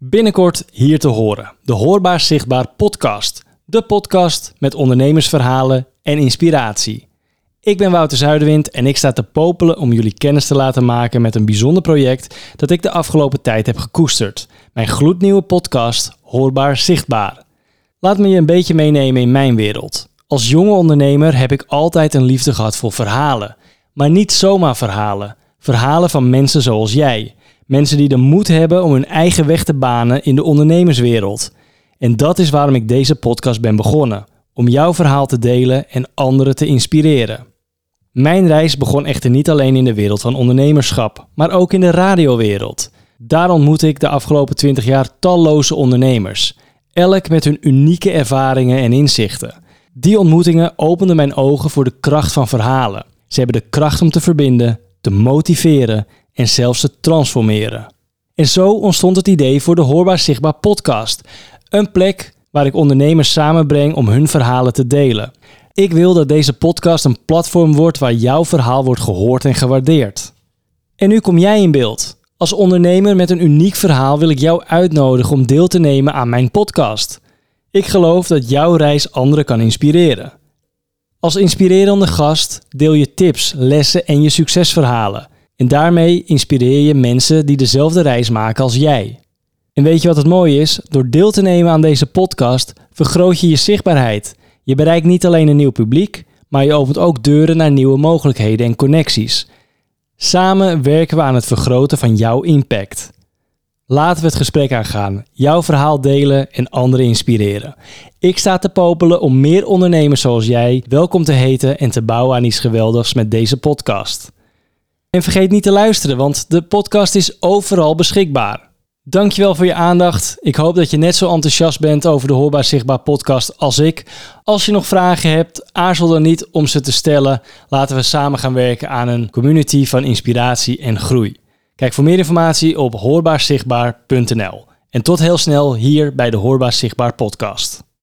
Binnenkort hier te horen, de Hoorbaar Zichtbaar podcast. De podcast met ondernemersverhalen en inspiratie. Ik ben Wouter Zuiderwind en ik sta te popelen om jullie kennis te laten maken met een bijzonder project dat ik de afgelopen tijd heb gekoesterd. Mijn gloednieuwe podcast Hoorbaar Zichtbaar. Laat me je een beetje meenemen in mijn wereld. Als jonge ondernemer heb ik altijd een liefde gehad voor verhalen. Maar niet zomaar verhalen. Verhalen van mensen zoals jij. Mensen die de moed hebben om hun eigen weg te banen in de ondernemerswereld. En dat is waarom ik deze podcast ben begonnen. Om jouw verhaal te delen en anderen te inspireren. Mijn reis begon echter niet alleen in de wereld van ondernemerschap, maar ook in de radiowereld. Daar ontmoette ik de afgelopen 20 jaar talloze ondernemers. Elk met hun unieke ervaringen en inzichten. Die ontmoetingen openden mijn ogen voor de kracht van verhalen. Ze hebben de kracht om te verbinden, te motiveren en zelfs te transformeren. En zo ontstond het idee voor de Hoorbaar Zichtbaar podcast. Een plek waar ik ondernemers samenbreng om hun verhalen te delen. Ik wil dat deze podcast een platform wordt waar jouw verhaal wordt gehoord en gewaardeerd. En nu kom jij in beeld. Als ondernemer met een uniek verhaal wil ik jou uitnodigen om deel te nemen aan mijn podcast. Ik geloof dat jouw reis anderen kan inspireren. Als inspirerende gast deel je tips, lessen en je succesverhalen. En daarmee inspireer je mensen die dezelfde reis maken als jij. En weet je wat het mooie is? Door deel te nemen aan deze podcast vergroot je je zichtbaarheid. Je bereikt niet alleen een nieuw publiek, maar je opent ook deuren naar nieuwe mogelijkheden en connecties. Samen werken we aan het vergroten van jouw impact. Laten we het gesprek aangaan, jouw verhaal delen en anderen inspireren. Ik sta te popelen om meer ondernemers zoals jij welkom te heten en te bouwen aan iets geweldigs met deze podcast. En vergeet niet te luisteren, want de podcast is overal beschikbaar. Dankjewel voor je aandacht. Ik hoop dat je net zo enthousiast bent over de Hoorbaar Zichtbaar podcast als ik. Als je nog vragen hebt, aarzel dan niet om ze te stellen. Laten we samen gaan werken aan een community van inspiratie en groei. Kijk voor meer informatie op hoorbaarzichtbaar.nl. En tot heel snel hier bij de Hoorbaar Zichtbaar podcast.